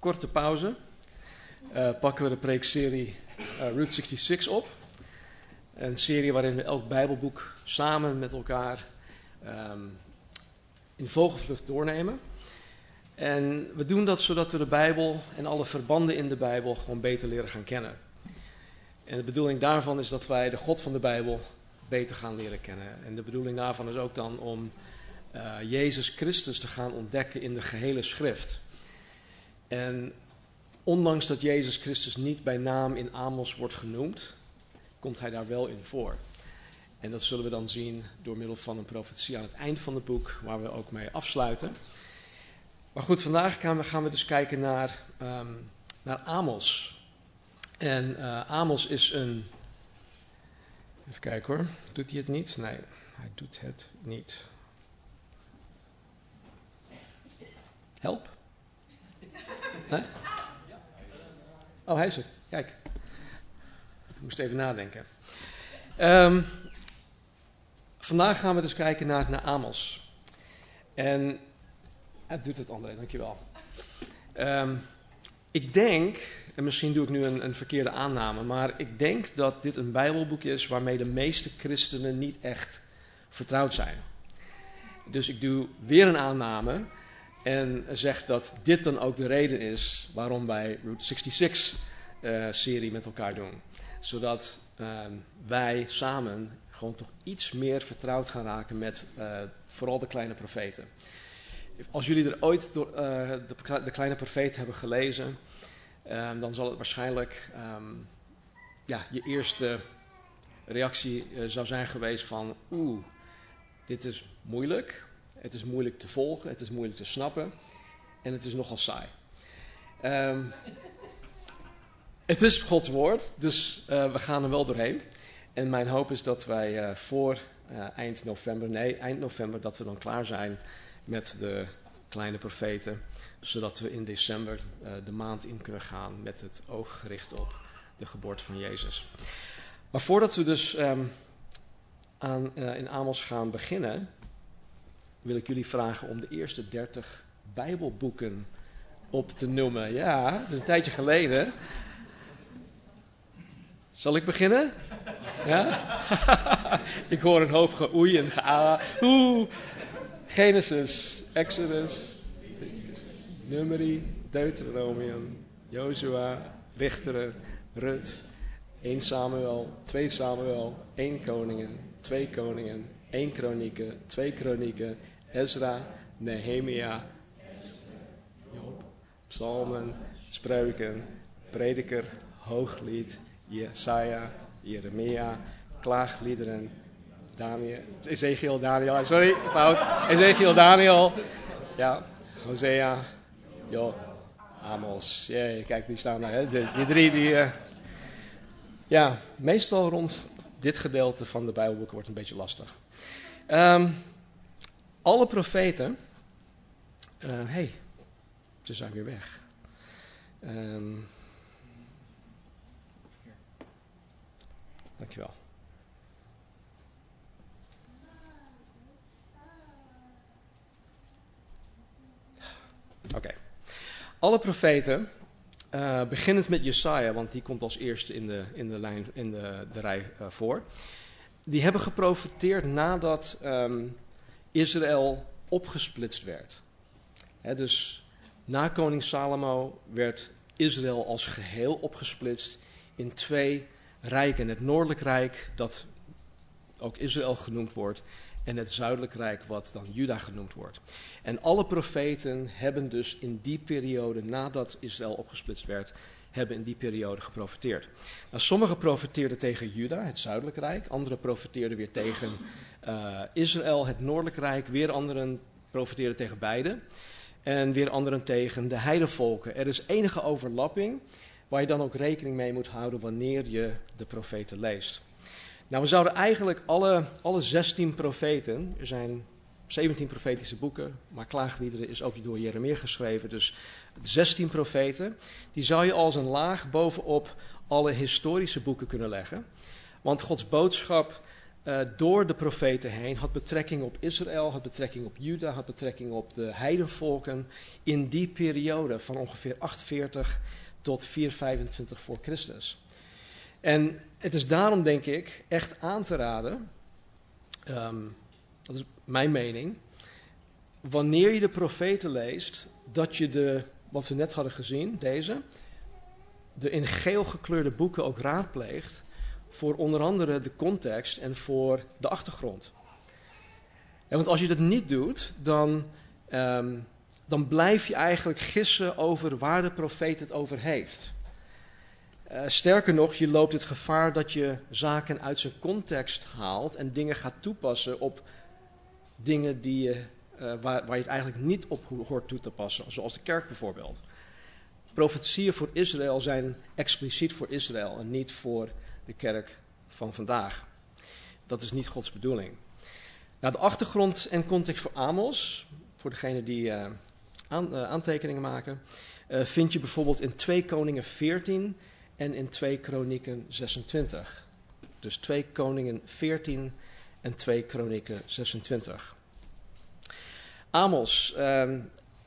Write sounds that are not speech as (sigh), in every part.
korte pauze uh, pakken we de preekserie uh, Route 66 op. Een serie waarin we elk Bijbelboek samen met elkaar um, in vogelvlucht doornemen. En we doen dat zodat we de Bijbel en alle verbanden in de Bijbel gewoon beter leren gaan kennen. En de bedoeling daarvan is dat wij de God van de Bijbel beter gaan leren kennen. En de bedoeling daarvan is ook dan om uh, Jezus Christus te gaan ontdekken in de gehele schrift. En ondanks dat Jezus Christus niet bij naam in Amos wordt genoemd, komt hij daar wel in voor. En dat zullen we dan zien door middel van een profetie aan het eind van het boek, waar we ook mee afsluiten. Maar goed, vandaag gaan we, gaan we dus kijken naar, um, naar Amos. En uh, Amos is een. Even kijken hoor. Doet hij het niet? Nee, hij doet het niet. Help. Oh, hij is er. Kijk. Ik moest even nadenken. Um, vandaag gaan we dus kijken naar, naar Amos. En het doet het, André, dankjewel. Um, ik denk, en misschien doe ik nu een, een, verkeerde aanname, maar ik denk dat dit een Bijbelboek is waarmee de meeste christenen niet echt vertrouwd zijn. Dus ik doe weer een aanname en zeg dat dit dan ook de reden is waarom wij Route 66 uh, serie met elkaar doen. Zodat uh, wij samen gewoon toch iets meer vertrouwd gaan raken met uh, vooral de kleine profeten. Als jullie er ooit door, uh, de, de, kleine profeet hebben gelezen, um, dan zal het waarschijnlijk um, ja, je eerste reactie zou zijn geweest van oeh, dit is moeilijk, het is moeilijk te volgen, het is moeilijk te snappen en het is nogal saai. Um, het is Gods woord, dus uh, we gaan er wel doorheen. En mijn hoop is dat wij uh, voor uh, eind november, nee, eind november, dat we dan klaar zijn met de kleine profeten. Zodat we in december de maand in kunnen gaan met het oog gericht op de geboorte van Jezus. Maar voordat we dus um, aan, in Amos gaan beginnen, wil ik jullie vragen om de eerste 30 Bijbelboeken op te noemen. Ja, dat is een tijdje geleden. Zal ik beginnen? Ja? (laughs) ik hoor een hoop geoei en geaa. Oeh. Genesis, Exodus, Numeri, Deuteronomium, Joshua, Richteren, Rut, 1 Samuel, 2 Samuel, 1 Koningen, 2 Koningen, 1 Kronieken, 2 Kronieken, Ezra, Nehemia, Job, Psalmen, Spreuken, Prediker, Hooglied, Jesaja, Jeremia, klaagliederen, Daniel, Ezekiel, Daniel, sorry, fout, Ezekiel, Daniel, ja, Hosea, Jo, Amos, jee, kijk, die staan daar, hè? die drie die, uh, ja, meestal rond dit gedeelte van de Bijbelboeken wordt een beetje lastig. Um, alle profeten, hé, uh, hey, ze zijn weer weg. Um, Dankjewel. Oké. Alle profeten, uh, beginnend met Jesaja, want die komt als eerste in de, in de, lijn, in de, de rij uh, voor. Die hebben geprofiteerd nadat um, Israël opgesplitst werd. Dus na koning Salomo werd Israël als geheel opgesplitst in twee rijken. Het noordelijk rijk, dat ook Israël genoemd wordt, en het zuidelijk rijk, wat dan Juda genoemd wordt. En alle profeten hebben dus in die periode, nadat Israël opgesplitst werd, hebben in die periode geprofiteerd. Nou, sommigen profeteerden tegen Juda, het zuidelijk rijk. Anderen profeteerden weer tegen uh, Israël, het noordelijk rijk. Weer anderen profeteerden tegen beide. en weer anderen tegen de heidevolken. Er is enige overlapping waar je dan ook rekening mee moet houden wanneer je de profeten leest. Nou, we zouden eigenlijk alle, alle 16 profeten, er zijn 17 profetische boeken, maar klaagliederen is ook door Jeremia geschreven, dus 16 profeten, die zou je als een laag bovenop alle historische boeken kunnen leggen. Want Gods boodschap uh, door de profeten heen had betrekking op Israël, had betrekking op Juda, had betrekking op de heidenvolken in die periode van ongeveer 840 tot 425 voor Christus. En het is daarom denk ik echt aan te raden, um, dat is mijn mening, wanneer je de profeten leest, dat je de, wat we net hadden gezien, deze, de in geel gekleurde boeken ook raadpleegt voor onder andere de context en voor de achtergrond. En want als je dat niet doet, dan, ehm, dan blijf je eigenlijk gissen over waar de profeet het over heeft. Uh, sterker nog, je loopt het gevaar dat je zaken uit zijn context haalt en dingen gaat toepassen op dingen die je, uh, waar, waar je het eigenlijk niet op hoort toe te passen, zoals de kerk bijvoorbeeld. Profetieën voor Israël zijn expliciet voor Israël en niet voor de kerk van vandaag. Dat is niet Gods bedoeling. Nou, de achtergrond en context voor Amos, voor degene die aan, uh, aantekeningen maken, vind je bijvoorbeeld in 2 Koningen 14 en in 2 Kronieken 26. Dus 2 Koningen 14 en 2 Kronieken 26. Amos, ehm,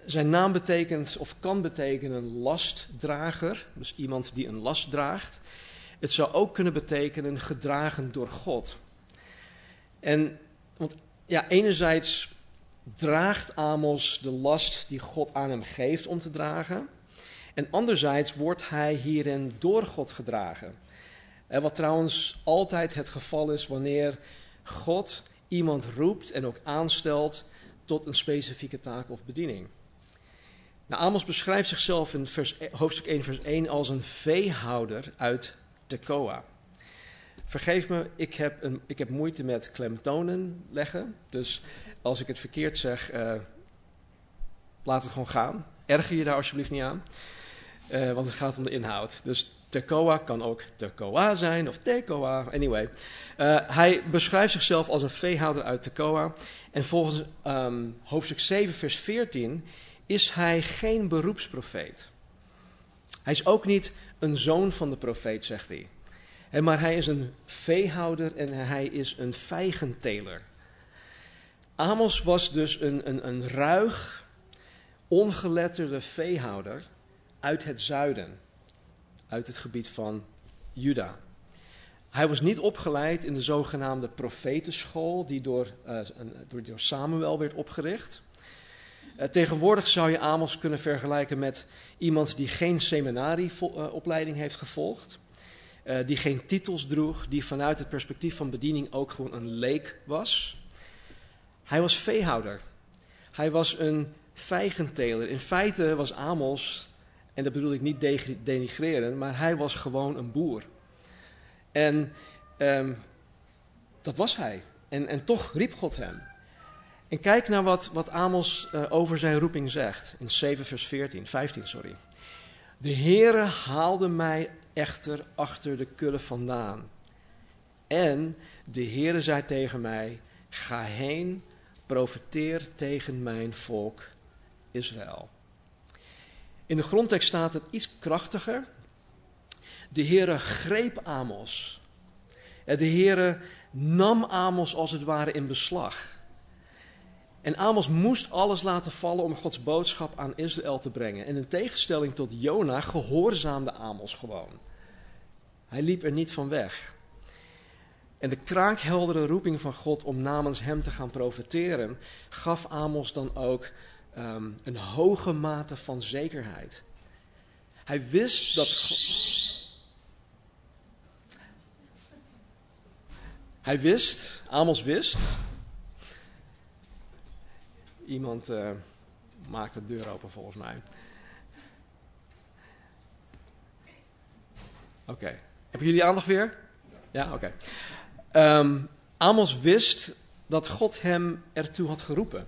zijn naam betekent of kan betekenen lastdrager, dus iemand die een last draagt. Het zou ook kunnen betekenen gedragen door God. En, want ja, enerzijds draagt Amos de last die God aan hem geeft om te dragen. En anderzijds wordt hij hierin door God gedragen. En wat trouwens altijd het geval is wanneer God iemand roept en ook aanstelt tot een specifieke taak of bediening. Nou, Amos beschrijft zichzelf in vers, e, hoofdstuk 1, vers 1 als een veehouder uit Tekoa. Vergeef me, ik heb, een, ik heb moeite met klemtonen leggen. Dus als ik het verkeerd zeg, uh, laat het gewoon gaan. Erger je daar alsjeblieft niet aan. Uh, want het gaat om de inhoud. Dus Tekoa kan ook Tekoa zijn of Tekoa. Anyway. Uh, hij beschrijft zichzelf als een veehouder uit Tekoa. En volgens um, hoofdstuk 7, vers 14 is hij geen beroepsprofeet. Hij is ook niet een zoon van de profeet, zegt hij. maar hij is een veehouder en hij is een vijgenteler. Amos was dus een, een, een ruig, ongeletterde veehouder uit het zuiden, uit het gebied van Juda. Hij was niet opgeleid in de zogenaamde profetenschool die door, uh, door, Samuel werd opgericht. Uh, tegenwoordig zou je Amos kunnen vergelijken met iemand die geen seminarieopleiding heeft gevolgd, die geen titels droeg, die vanuit het perspectief van bediening ook gewoon een leek was. Hij was veehouder. Hij was een vijgenteler. In feite was Amos, en dat bedoel ik niet denigreren, maar hij was gewoon een boer. En um, dat was hij. En, en toch riep God hem. En kijk naar wat, wat Amos uh, over zijn roeping zegt. In 7 vers 14, 15, sorry. De Heere haalde mij echter achter de kullen vandaan. En de Heere zei tegen mij, ga heen, profeteer tegen mijn volk Israël. In de grondtekst staat het iets krachtiger. De Heere greep Amos. De Heere nam Amos als het ware in beslag. En Amos moest alles laten vallen om Gods boodschap aan Israël te brengen. En in tegenstelling tot Jona gehoorzaamde Amos gewoon. Hij liep er niet van weg. En de kraakheldere roeping van God om namens hem te gaan profeteren, gaf Amos dan ook um, een hoge mate van zekerheid. Hij wist dat. Hij wist, Amos wist, Iemand uh, maakt de deur open volgens mij. Oké. Hebben jullie aandacht weer? Ja, oké. Okay. Um, Amos wist dat God hem ertoe had geroepen.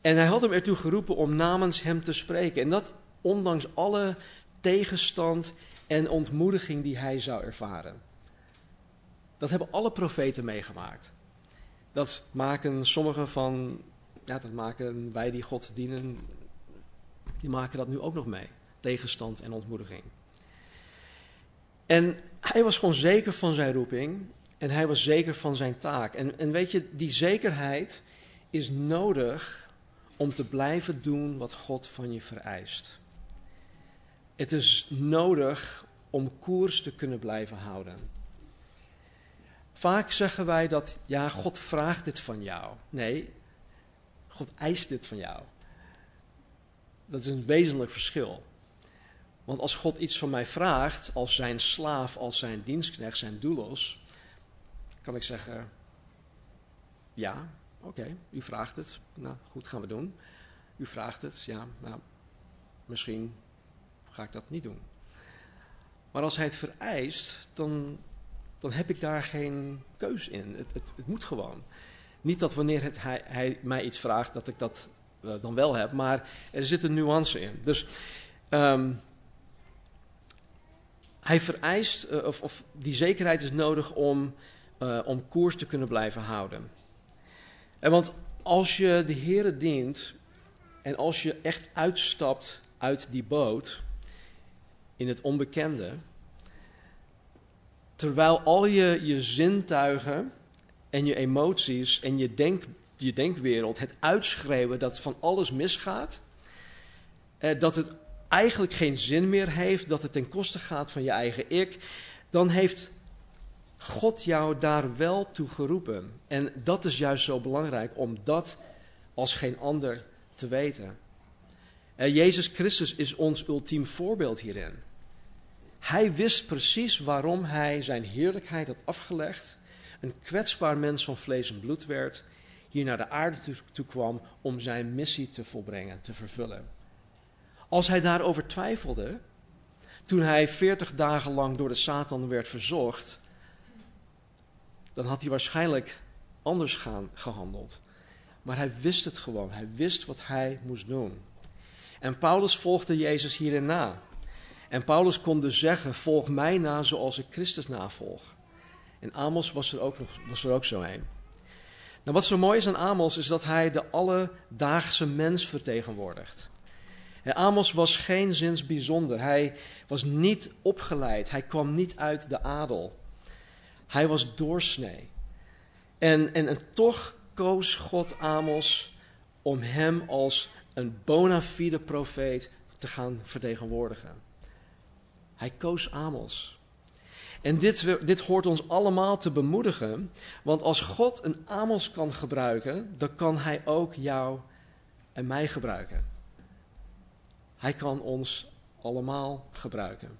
En hij had hem ertoe geroepen om namens hem te spreken. En dat ondanks alle tegenstand en ontmoediging die hij zou ervaren. Dat hebben alle profeten meegemaakt. Dat maken sommigen van, ja, dat maken wij die God dienen, die maken dat nu ook nog mee. Tegenstand en ontmoediging. En hij was gewoon zeker van zijn roeping en hij was zeker van zijn taak. En, en weet je, die zekerheid is nodig om te blijven doen wat God van je vereist. Het is nodig om koers te kunnen blijven houden. Vaak zeggen wij dat, ja, God vraagt dit van jou. Nee, God eist dit van jou. Dat is een wezenlijk verschil. Want als God iets van mij vraagt, als zijn slaaf, als zijn dienstknecht, zijn doulos, kan ik zeggen, ja, oké, u vraagt het. Nou, goed, gaan we doen. U vraagt het, ja, nou, misschien ga ik dat niet doen. Maar als hij het vereist, dan, dan heb ik daar geen keus in. Het, het, het moet gewoon. Niet dat wanneer het, hij, hij, mij iets vraagt, dat ik dat uh, dan wel heb, maar er zit een nuance in. Dus um, hij vereist, uh, of, of, die zekerheid is nodig om, uh, om koers te kunnen blijven houden. En want als je de Heer dient en als je echt uitstapt uit die boot in het onbekende, terwijl al je, je zintuigen en je emoties en je, denk, je denkwereld het uitschreeuwen dat van alles misgaat, eh, dat het eigenlijk geen zin meer heeft, dat het ten koste gaat van je eigen ik, dan heeft God jou daar wel toe geroepen. En dat is juist zo belangrijk om dat als geen ander te weten. En Jezus Christus is ons ultiem voorbeeld hierin. Hij wist precies waarom hij zijn heerlijkheid had afgelegd, een kwetsbaar mens van vlees en bloed werd, hier naar de aarde toe kwam om zijn missie te volbrengen, te vervullen. Als hij daarover twijfelde, toen hij veertig dagen lang door de Satan werd verzocht, dan had hij waarschijnlijk anders gaan, gehandeld. Maar hij wist het gewoon. Hij wist wat hij moest doen. En Paulus volgde Jezus hierin na. En Paulus kon dus zeggen: Volg mij na zoals ik Christus navolg. En Amos was er ook, nog, was er ook zo een. Nou, wat zo mooi is aan Amos is dat hij de alledaagse mens vertegenwoordigt. En Amos was geen zins bijzonder. Hij was niet opgeleid. Hij kwam niet uit de adel. Hij was doorsnee. En, en, en toch koos God Amos om hem als een bona fide profeet te gaan vertegenwoordigen. Hij koos Amos. En dit, dit hoort ons allemaal te bemoedigen, want als God een Amos kan gebruiken, dan kan Hij ook jou en mij gebruiken. Hij kan ons allemaal gebruiken.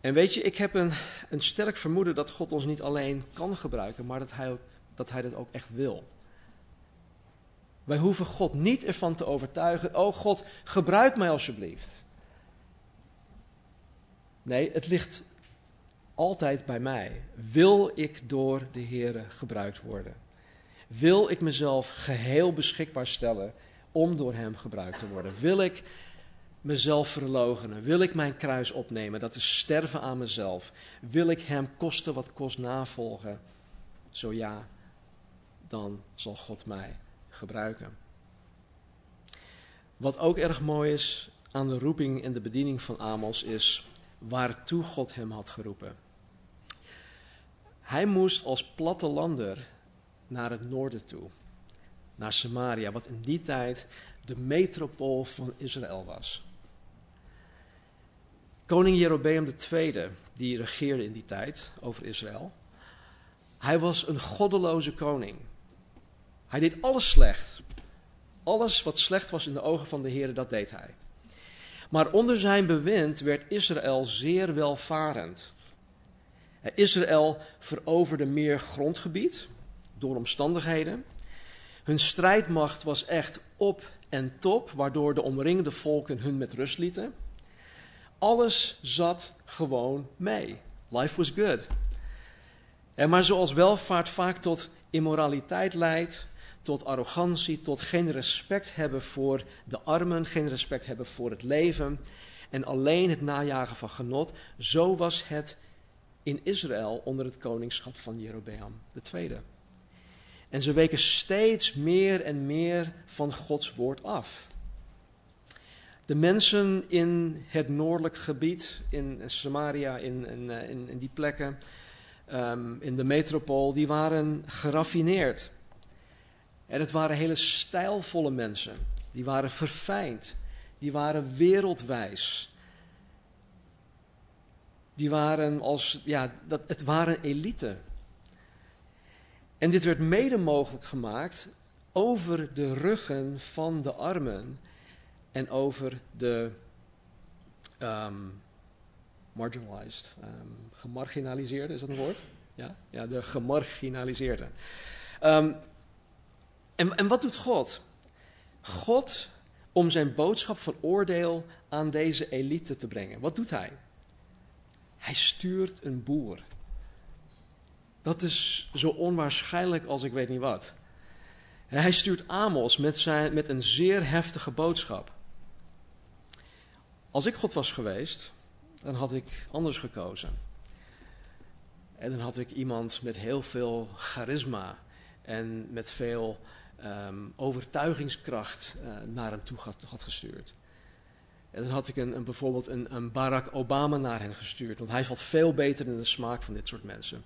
En weet je, ik heb een, een sterk vermoeden dat God ons niet alleen kan gebruiken, maar dat hij, ook, dat hij dat ook echt wil. Wij hoeven God niet ervan te overtuigen, oh God, gebruik mij alsjeblieft. Nee, het ligt altijd bij mij. Wil ik door de Heer gebruikt worden? Wil ik mezelf geheel beschikbaar stellen om door Hem gebruikt te worden? Wil ik mezelf verloochenen? Wil ik mijn kruis opnemen? Dat is sterven aan mezelf. Wil ik Hem kosten wat kost navolgen? Zo ja, dan zal God mij gebruiken. Wat ook erg mooi is aan de roeping en de bediening van Amos is waartoe God hem had geroepen. Hij moest als plattelander naar het noorden toe, naar Samaria, wat in die tijd de metropool van Israël was. Koning Jerobeam II, die regeerde in die tijd over Israël, hij was een goddeloze koning. Hij deed alles slecht. Alles wat slecht was in de ogen van de Heer, dat deed hij. Maar onder zijn bewind werd Israël zeer welvarend. Israël veroverde meer grondgebied door omstandigheden. Hun strijdmacht was echt op en top, waardoor de omringende volken hun met rust lieten. Alles zat gewoon mee. Life was good. En maar zoals welvaart vaak tot immoraliteit leidt, tot arrogantie, tot geen respect hebben voor de armen, geen respect hebben voor het leven en alleen het najagen van genot. Zo was het in Israël onder het koningschap van Jerobeam II. En ze weken steeds meer en meer van Gods woord af. De mensen in het noordelijk gebied, in Samaria, in, in, eh, die plekken, ehm, in de metropool, die waren geraffineerd. En het waren hele stijlvolle mensen. Die waren verfijnd. Die waren wereldwijs. Die waren als, ja, dat, het waren elite. En dit werd mede mogelijk gemaakt over de ruggen van de armen en over de um, marginalized, um, gemarginaliseerde, is dat een woord? Ja, ja de gemarginaliseerde. Um, en, en wat doet God? God, om zijn boodschap van oordeel aan deze elite te brengen, wat doet hij? Hij stuurt een boer. Dat is zo onwaarschijnlijk als ik weet niet wat. Hij stuurt Amos met, zijn, met een zeer heftige boodschap. Als ik God was geweest, dan had ik anders gekozen. En dan had ik iemand met heel veel charisma en met veel um, overtuigingskracht uh, naar hem toe had, had, gestuurd. En dan had ik een, een bijvoorbeeld een, een, Barack Obama naar hen gestuurd, want hij valt veel beter in de smaak van dit soort mensen.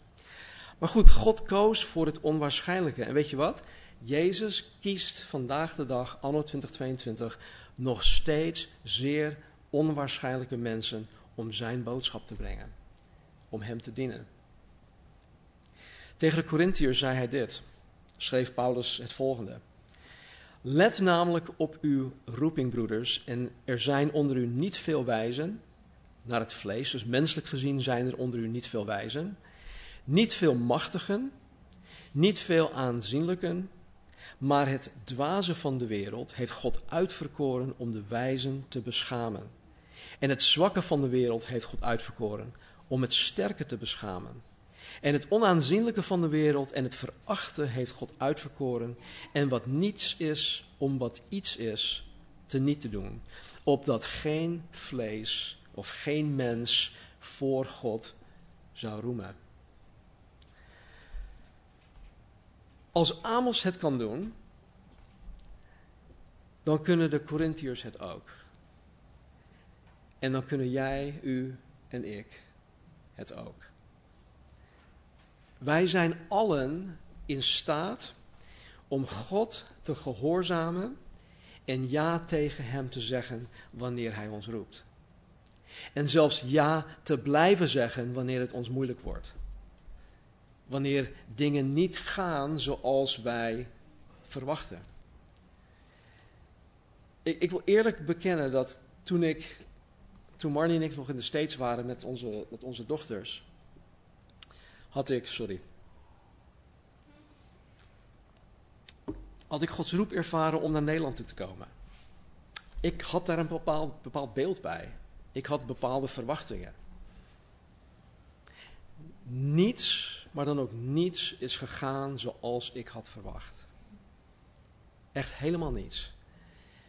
Maar goed, God koos voor het onwaarschijnlijke. En weet je wat? Jezus kiest vandaag de dag, anno 2022, nog steeds zeer onwaarschijnlijke mensen om zijn boodschap te brengen. Om hem te dienen. Tegen de Corinthiërs zei hij dit schreef Paulus het volgende. Let namelijk op uw roeping, broeders, en er zijn onder u niet veel wijzen, naar het vlees, dus menselijk gezien zijn er onder u niet veel wijzen, niet veel machtigen, niet veel aanzienlijken, maar het dwaze van de wereld heeft God uitverkoren om de wijzen te beschamen. En het zwakke van de wereld heeft God uitverkoren om het sterke te beschamen. En het onaanzienlijke van de wereld en het verachten heeft God uitverkoren. En wat niets is, om wat iets is, te niet te doen. Opdat geen vlees of geen mens voor God zou roemen. Als Amos het kan doen, dan kunnen de Corinthiërs het ook. En dan kunnen jij, u en ik het ook. Wij zijn allen in staat om God te gehoorzamen en ja tegen Hem te zeggen wanneer Hij ons roept. En zelfs ja te blijven zeggen wanneer het ons moeilijk wordt. Wanneer dingen niet gaan zoals wij verwachten. Ik, ik wil eerlijk bekennen dat toen ik, toen Marnie en ik nog in de States waren met onze, met onze dochters, had ik, sorry. Had ik Gods roep ervaren om naar Nederland toe te komen. Ik had daar een bepaald, bepaald beeld bij. Ik had bepaalde verwachtingen. Niets, maar dan ook niets, is gegaan zoals ik had verwacht. Echt helemaal niets.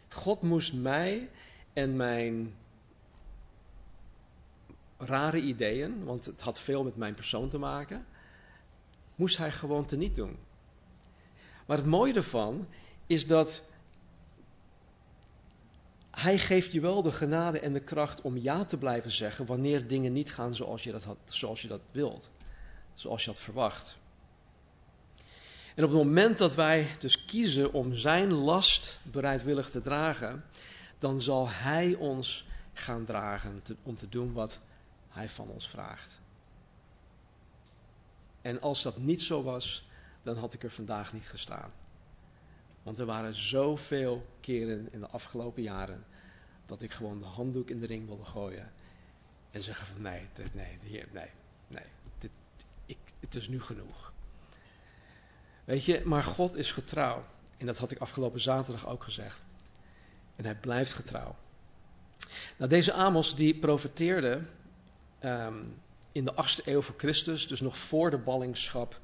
God moest mij en mijn rare ideeën, want het had veel met mijn persoon te maken, moest hij gewoon teniet doen. Maar het mooie ervan is dat hij geeft je wel de genade en de kracht om ja te blijven zeggen wanneer dingen niet gaan zoals je dat, had, zoals je dat wilt, zoals je had verwacht. En op het moment dat wij dus kiezen om zijn last bereidwillig te dragen, dan zal hij ons gaan dragen om te doen wat hij van ons vraagt. En als dat niet zo was, dan had ik er vandaag niet gestaan. Want er waren zoveel keren in de afgelopen jaren dat ik gewoon de handdoek in de ring wilde gooien. En zeggen van nee, dit, nee, nee, nee, nee dit, ik, het is nu genoeg. Weet je, maar God is getrouw. En dat had ik afgelopen zaterdag ook gezegd. En hij blijft getrouw. Nou, deze Amos die profeteerde Ehm, in de 8e eeuw voor Christus, dus nog voor de ballingschap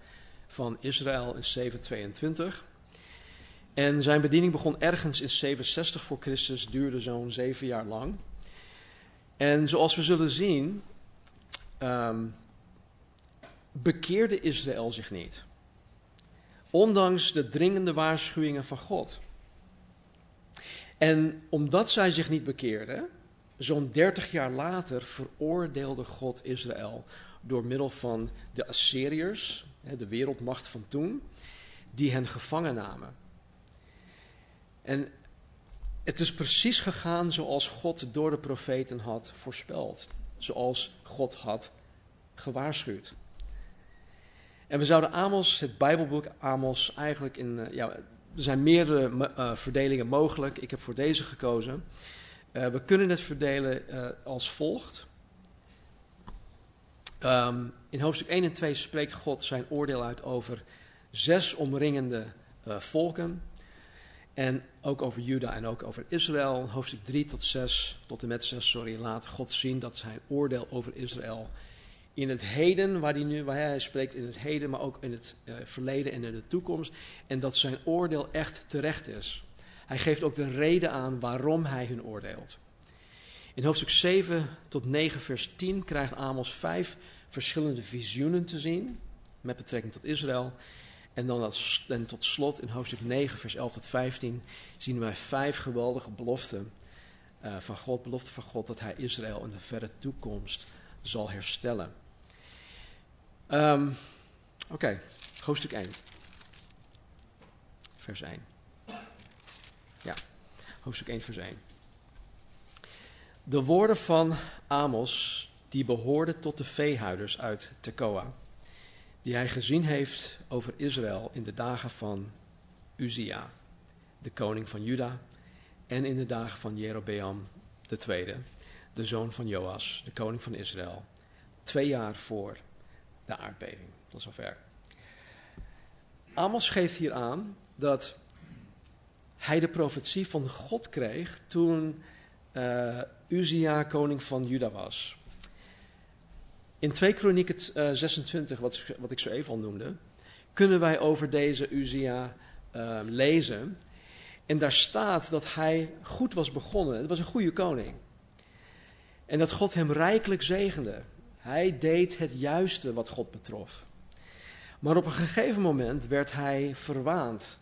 van Israël in 722. En zijn bediening begon ergens in 67 voor Christus, duurde zo'n zeven jaar lang. En zoals we zullen zien, ehm, bekeerde Israël zich niet. Ondanks de dringende waarschuwingen van God. En omdat zij zich niet bekeerden, zo'n 30 jaar later veroordeelde God Israël door middel van de Assyriërs, de wereldmacht van toen, die hen gevangen namen. En het is precies gegaan zoals God door de profeten had voorspeld, zoals God had gewaarschuwd. En we zouden Amos, het Bijbelboek Amos, eigenlijk in. Eh, ja, er zijn meerdere uh, verdelingen mogelijk. Ik heb voor deze gekozen. Uh, we kunnen het verdelen uh, als volgt. Um, in hoofdstuk 1 en 2 spreekt God zijn oordeel uit over zes omringende volken. En ook over Juda en ook over Israël. Hoofdstuk 3 tot 6, tot en met 6, sorry, laat God zien dat zijn oordeel over Israël in het heden, waar hij nu waar hij spreekt in het heden, maar ook in het verleden en in de toekomst. En dat zijn oordeel echt terecht is. Hij geeft ook de reden aan waarom hij hun oordeelt. In hoofdstuk 7 tot 9, vers 10 krijgt Amos vijf verschillende visioenen te zien met betrekking tot Israël. En dan en tot slot in hoofdstuk 9, vers 11 tot 15 zien wij vijf geweldige beloften uh, van God. Beloften van God dat hij Israël in de verre toekomst zal herstellen. Um, Oké, hoofdstuk 1. Vers 1. Hoofdstuk 1, vers 1. De woorden van Amos, die behoorden tot de veehouders uit Tekoa, die hij gezien heeft over Israël in de dagen van Uzia, de koning van Juda, en in de dagen van Jerobeam tweede, de zoon van Joas, de koning van Israël, twee jaar voor de aardbeving. Tot zover. Amos geeft hier aan dat hij de profetie van God kreeg toen uh, Uzia koning van Juda was. In 2 Kronieken uh, 26, wat, wat, ik zo even al noemde, kunnen wij over deze Uzia uh, lezen. En daar staat dat hij goed was begonnen. Het was een goede koning. En dat God hem rijkelijk zegende. Hij deed het juiste wat God betrof. Maar op een gegeven moment werd hij verwaand.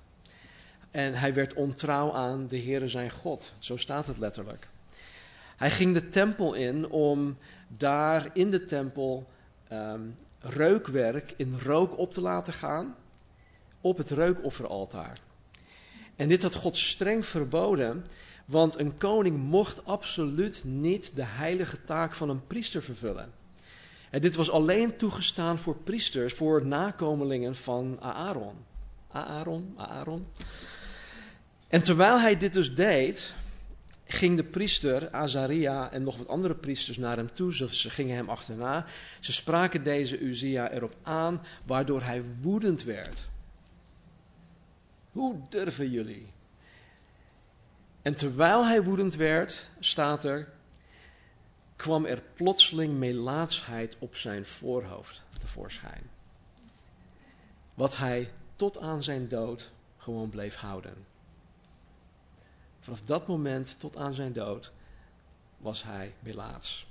En hij werd ontrouw aan de Heere zijn God. Zo staat het letterlijk. Hij ging de tempel in om daar in de tempel um, reukwerk in rook op te laten gaan op het reukofferaltaar. En dit had God streng verboden, want een koning mocht absoluut niet de heilige taak van een priester vervullen. En dit was alleen toegestaan voor priesters, voor nakomelingen van Aaron. Aaron, Aaron. En terwijl hij dit dus deed, ging de priester Azaria en nog wat andere priesters naar hem toe. Ze gingen hem achterna. Ze spraken deze Uzia erop aan, waardoor hij woedend werd. Hoe durven jullie? En terwijl hij woedend werd, staat er, kwam er plotseling melaatsheid op zijn voorhoofd tevoorschijn. Wat hij tot aan zijn dood gewoon bleef houden. Vanaf dat moment tot aan zijn dood was hij melaats.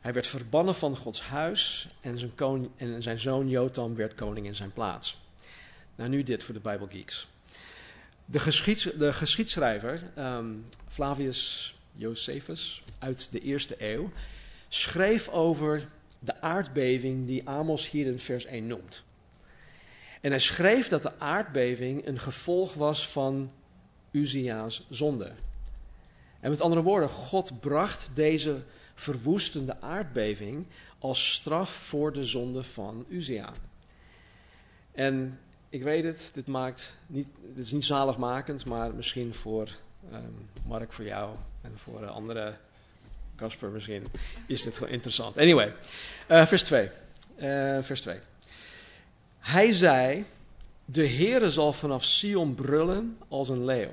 Hij werd verbannen van Gods huis en zijn, koning, en zijn zoon Jotam werd koning in zijn plaats. Nou, nu dit voor de Bijbelgeeks. De, geschieds, de geschiedschrijver um, Flavius Josephus uit de eerste eeuw schreef over de aardbeving die Amos hier in vers 1 noemt. En hij schreef dat de aardbeving een gevolg was van Uzia's zonde. En met andere woorden, God bracht deze verwoestende aardbeving als straf voor de zonde van Uzia. En ik weet het, dit, maakt niet, dit is niet zaligmakend, maar misschien voor um, Mark, voor jou en voor andere, Casper misschien, is dit gewoon interessant. Anyway, uh, vers 2. Uh, eh, vers 2. Hij zei, de Heere zal vanaf Sion brullen als een leeuw.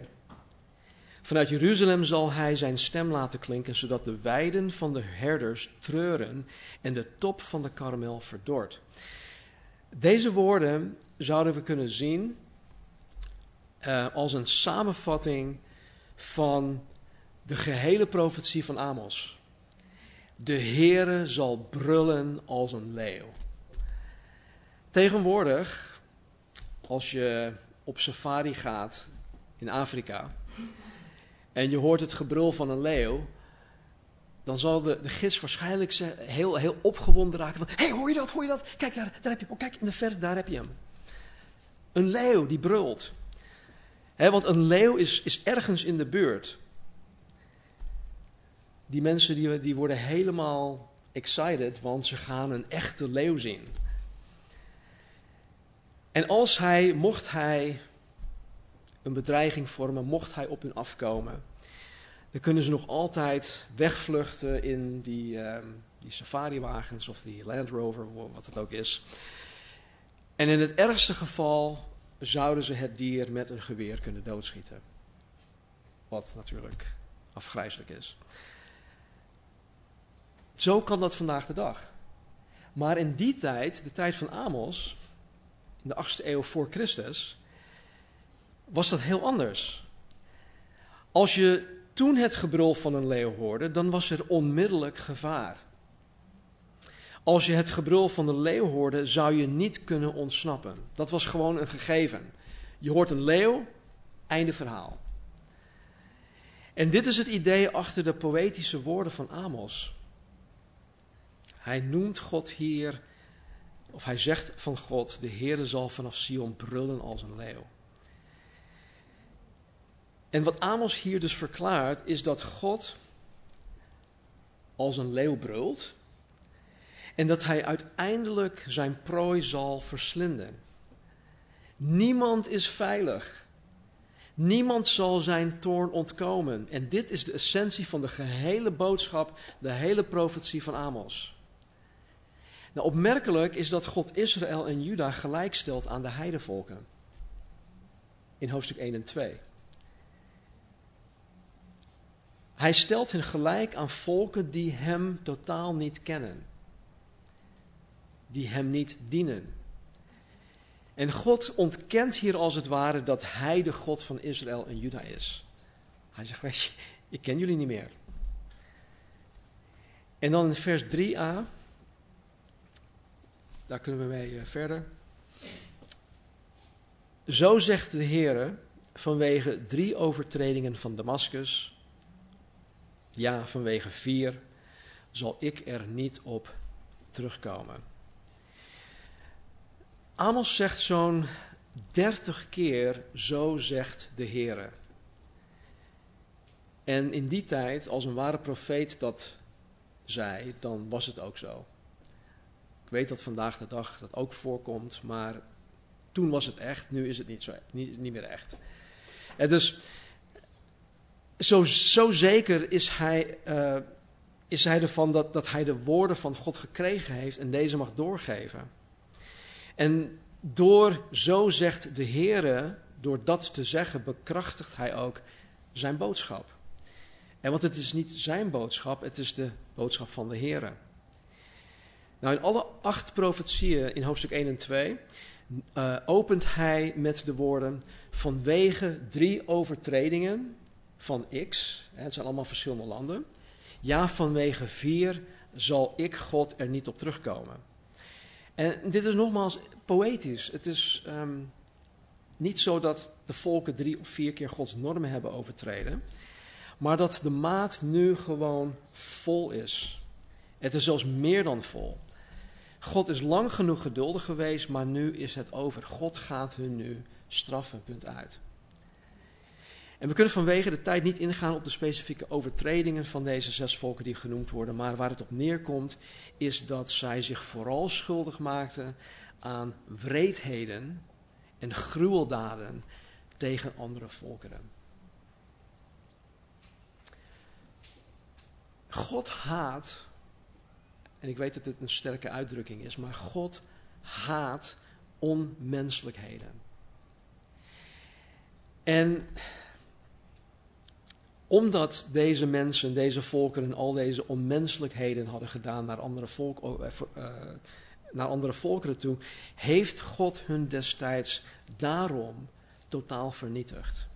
Vanuit Jeruzalem zal hij zijn stem laten klinken, zodat de weiden van de herders treuren en de top van de karmel verdort. Deze woorden zouden we kunnen zien uh, als een samenvatting van de gehele profetie van Amos. De Heere zal brullen als een leeuw. Tegenwoordig, als je op safari gaat in Afrika en je hoort het gebrul van een leeuw, dan zal de, de gids waarschijnlijk heel, heel opgewonden raken van, hé, hey, hoor je dat, hoor je dat? Kijk, daar, daar heb je, oh, kijk in de verte, daar heb je hem. Een leeuw die brult. want een leeuw is, is ergens in de buurt. Die mensen die, die worden helemaal excited, want ze gaan een echte leeuw zien. En als hij, mocht hij een bedreiging vormen, mocht hij op hun afkomen, dan kunnen ze nog altijd wegvluchten in die, uh, die safariwagens of die Land Rover, wat het ook is. En in het ergste geval zouden ze het dier met een geweer kunnen doodschieten. Wat natuurlijk afgrijzelijk is. Zo kan dat vandaag de dag. Maar in die tijd, de tijd van Amos, in de 8e eeuw voor Christus, was dat heel anders. Als je toen het gebrul van een leeuw hoorde, dan was er onmiddellijk gevaar. Als je het gebrul van de leeuw hoorde, zou je niet kunnen ontsnappen. Dat was gewoon een gegeven. Je hoort een leeuw, einde verhaal. En dit is het idee achter de poëtische woorden van Amos. Hij noemt God hier, of hij zegt van God, de Heere zal vanaf Sion brullen als een leeuw. En wat Amos hier dus verklaart, is dat God als een leeuw brult en dat hij uiteindelijk zijn prooi zal verslinden. Niemand is veilig. Niemand zal zijn toorn ontkomen. En dit is de essentie van de gehele boodschap, de hele profetie van Amos. Nou, opmerkelijk is dat God Israël en Juda gelijkstelt aan de heidevolken. In hoofdstuk 1 en 2. Hij stelt hen gelijk aan volken die hem totaal niet kennen. Die hem niet dienen. En God ontkent hier als het ware dat hij de God van Israël en Juda is. Hij zegt, weet je, ik ken jullie niet meer. En dan in vers 3a, daar kunnen we mee eh, verder. Zo zegt de Heer vanwege drie overtredingen van Damascus, ja, vanwege vier zal ik er niet op terugkomen. Amos zegt zo'n dertig keer, zo zegt de Heer. En in die tijd, als een ware profeet dat zei, dan was het ook zo. Ik weet dat vandaag de dag dat ook voorkomt, maar toen was het echt, nu is het niet, zo, niet, niet meer echt. En dus zo, zo zeker is hij, uh, is hij ervan dat, dat hij de woorden van God gekregen heeft en deze mag doorgeven. En door, zo zegt de Heere, door dat te zeggen, bekrachtigt hij ook zijn boodschap. En want het is niet zijn boodschap, het is de boodschap van de Heere. Nou, in alle acht profetieën in hoofdstuk 1 en 2 uh, eh, opent hij met de woorden: vanwege drie overtredingen van X, het zijn allemaal verschillende landen. Ja, vanwege vier zal ik God er niet op terugkomen. En dit is nogmaals poëtisch. Het is ehm, niet zo dat de volken drie of vier keer Gods normen hebben overtreden, maar dat de maat nu gewoon vol is. Het is zelfs meer dan vol. God is lang genoeg geduldig geweest, maar nu is het over. God gaat hun nu straffen, punt uit. En we kunnen vanwege de tijd niet ingaan op de specifieke overtredingen van deze zes volken die genoemd worden, maar waar het op neerkomt is dat zij zich vooral schuldig maakten aan wreedheden en gruweldaden tegen andere volkeren. God haat, en ik weet dat dit een sterke uitdrukking is, maar God haat onmenselijkheden. En omdat deze mensen, deze volkeren, al deze onmenselijkheden hadden gedaan naar andere, volk, uh, naar andere volkeren toe, heeft God hun destijds daarom totaal vernietigd.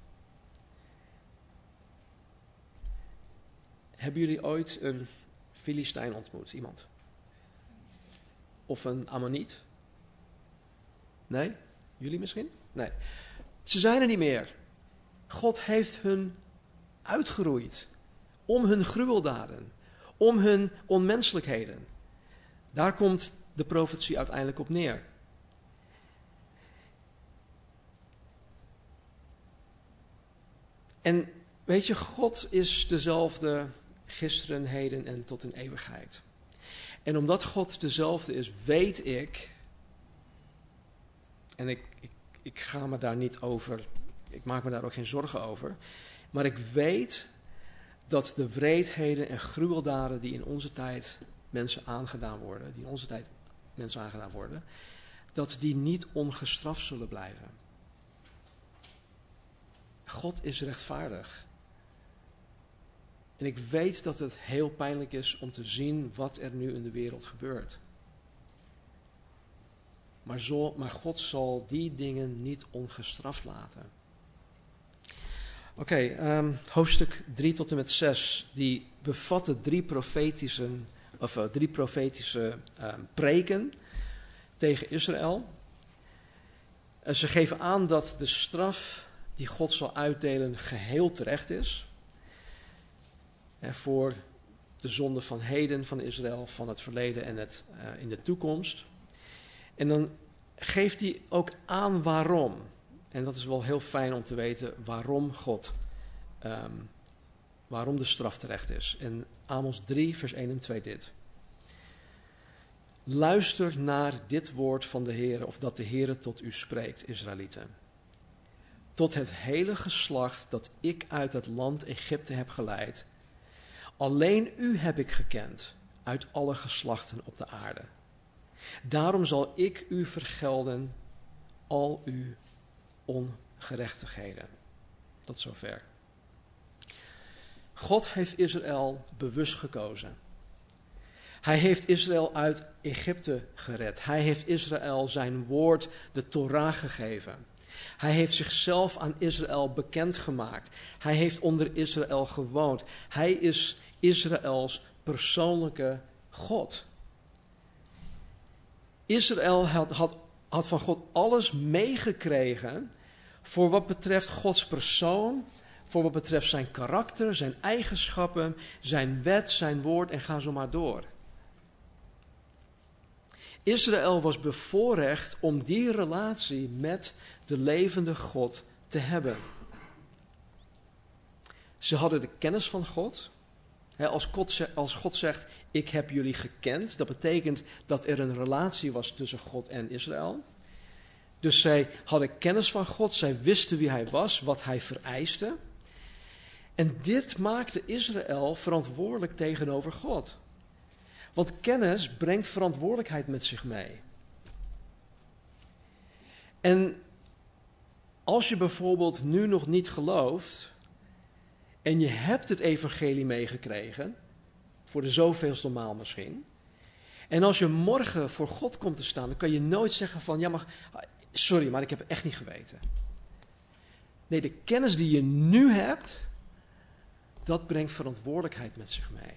Hebben jullie ooit een Filistijn ontmoet? Iemand? Of een Ammoniet? Nee? Jullie misschien? Nee. Ze zijn er niet meer. God heeft hun uitgeroeid om hun gruweldaden, om hun onmenselijkheden. Daar komt de profetie uiteindelijk op neer. En weet je, God is dezelfde gisteren, heden en tot in eeuwigheid. En omdat God dezelfde is, weet ik, en ik, ik, ga me daar niet over, ik maak me daar ook geen zorgen over, maar ik weet dat de wreedheden en gruweldaden die in onze tijd mensen aangedaan worden, die in onze tijd mensen aangedaan worden, dat die niet ongestraft zullen blijven. God is rechtvaardig. En ik weet dat het heel pijnlijk is om te zien wat er nu in de wereld gebeurt. Maar, zo, maar God zal die dingen niet ongestraft laten. Oké, ehm, hoofdstuk 3 tot en met 6, die bevatten drie profetische, of, uh, drie profetische uh, preken tegen Israël. En ze geven aan dat de straf die God zal uitdelen geheel terecht is. Voor de zonde van heden van Israël, van het verleden en het, uh, in de toekomst. En dan geeft hij ook aan waarom. En dat is wel heel fijn om te weten waarom God, um, waarom de straf terecht is. In Amos 3, vers 1 en 2 dit. Luister naar dit woord van de Heer, of dat de Heer tot u spreekt, Israëlieten. Tot het hele geslacht dat ik uit het land Egypte heb geleid. Alleen u heb ik gekend uit alle geslachten op de aarde. Daarom zal ik u vergelden al uw ongerechtigheden. Tot zover. God heeft Israël bewust gekozen. Hij heeft Israël uit Egypte gered. Hij heeft Israël zijn woord, de Torah, gegeven. Hij heeft zichzelf aan Israël bekendgemaakt. Hij heeft onder Israël gewoond. Hij is Israëls persoonlijke God. Israël had, had, had van God alles meegekregen voor wat betreft Gods persoon, voor wat betreft zijn karakter, zijn eigenschappen, zijn wet, zijn woord en ga zo maar door. Israël was bevoorrecht om die relatie met de levende God te hebben. Ze hadden de kennis van God. Als God, zegt, ik heb jullie gekend, dat betekent dat er een relatie was tussen God en Israël. Dus zij hadden kennis van God, zij wisten wie hij was, wat hij vereiste. En dit maakte Israël verantwoordelijk tegenover God. Want kennis brengt verantwoordelijkheid met zich mee. En als je bijvoorbeeld nu nog niet gelooft en je hebt het evangelie meegekregen, voor de zoveelste maal misschien, en als je morgen voor God komt te staan, dan kan je nooit zeggen van, ja maar, sorry, maar ik heb het echt niet geweten. Nee, de kennis die je nu hebt, dat brengt verantwoordelijkheid met zich mee.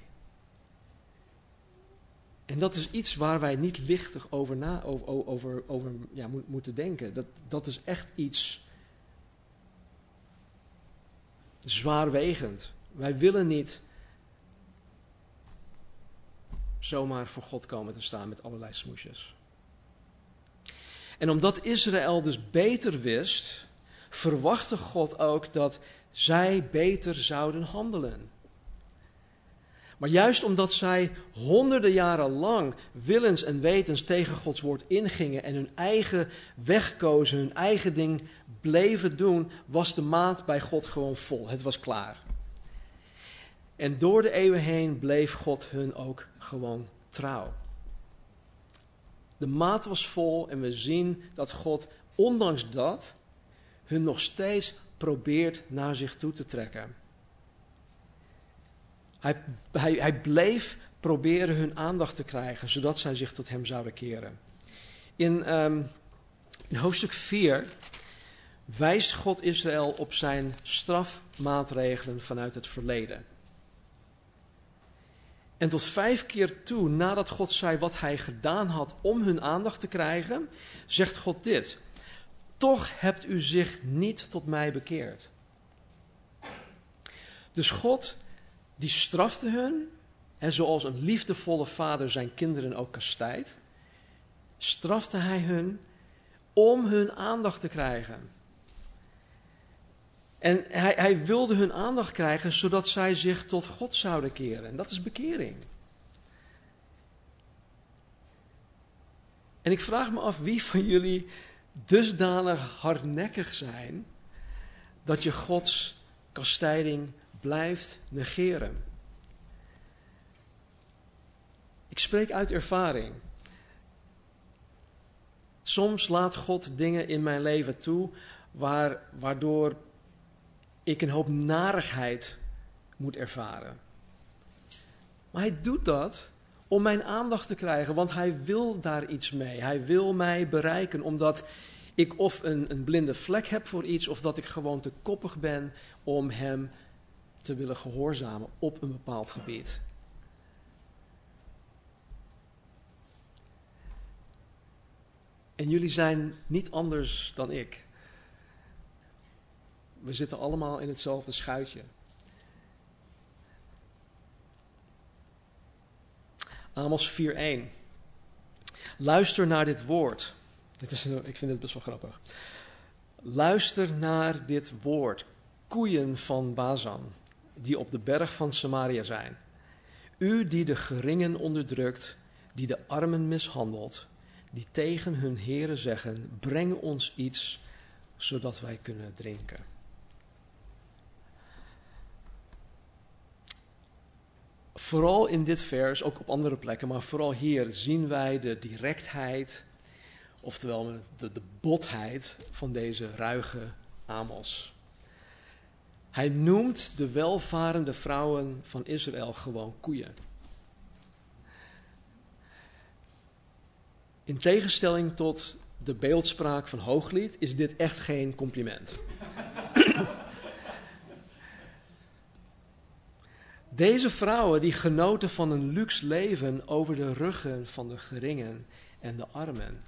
En dat is iets waar wij niet lichtig over, na, over, over, over ja, moeten denken. Dat, dat is echt iets zwaarwegend. Wij willen niet zomaar voor God komen te staan met allerlei smoesjes. En omdat Israël dus beter wist, verwachtte God ook dat zij beter zouden handelen. Maar juist omdat zij honderden jaren lang willens en wetens tegen Gods woord ingingen en hun eigen weg kozen, hun eigen ding bleven doen, was de maat bij God gewoon vol. Het was klaar. En door de eeuwen heen bleef God hun ook gewoon trouw. De maat was vol en we zien dat God, ondanks dat, hun nog steeds probeert naar zich toe te trekken. Hij, hij, hij bleef proberen hun aandacht te krijgen, zodat zij zich tot hem zouden keren. In, um, in hoofdstuk 4 wijst God Israël op zijn strafmaatregelen vanuit het verleden. En tot vijf keer toe, nadat God zei wat hij gedaan had om hun aandacht te krijgen, zegt God dit. Toch hebt u zich niet tot mij bekeerd. Dus God, die strafte hun, en zoals een liefdevolle vader zijn kinderen ook kastijdt, strafte hij hun om hun aandacht te krijgen. En hij, hij wilde hun aandacht krijgen zodat zij zich tot God zouden keren. En dat is bekering. En ik vraag me af wie van jullie dusdanig hardnekkig zijn dat je Gods kastijding blijft negeren. Ik spreek uit ervaring. Soms laat God dingen in mijn leven toe waar, waardoor ik een hoop narigheid moet ervaren. Maar hij doet dat om mijn aandacht te krijgen, want hij wil daar iets mee. Hij wil mij bereiken, omdat ik of een, een blinde vlek heb voor iets, of dat ik gewoon te koppig ben om hem te willen gehoorzamen op een bepaald gebied. En jullie zijn niet anders dan ik. We zitten allemaal in hetzelfde schuitje. Amos 4:1. Luister naar dit woord. Dit is, ik vind het best wel grappig. Luister naar dit woord. Koeien van Bazan, die op de berg van Samaria zijn. U die de geringen onderdrukt, die de armen mishandelt, die tegen hun heren zeggen: Breng ons iets, zodat wij kunnen drinken. Vooral in dit vers, ook op andere plekken, maar vooral hier zien wij de directheid, oftewel de, de botheid van deze ruige Amos. Hij noemt de welvarende vrouwen van Israël gewoon koeien. In tegenstelling tot de beeldspraak van Hooglied is dit echt geen compliment. Deze vrouwen die genoten van een luxe leven over de ruggen van de geringen en de armen.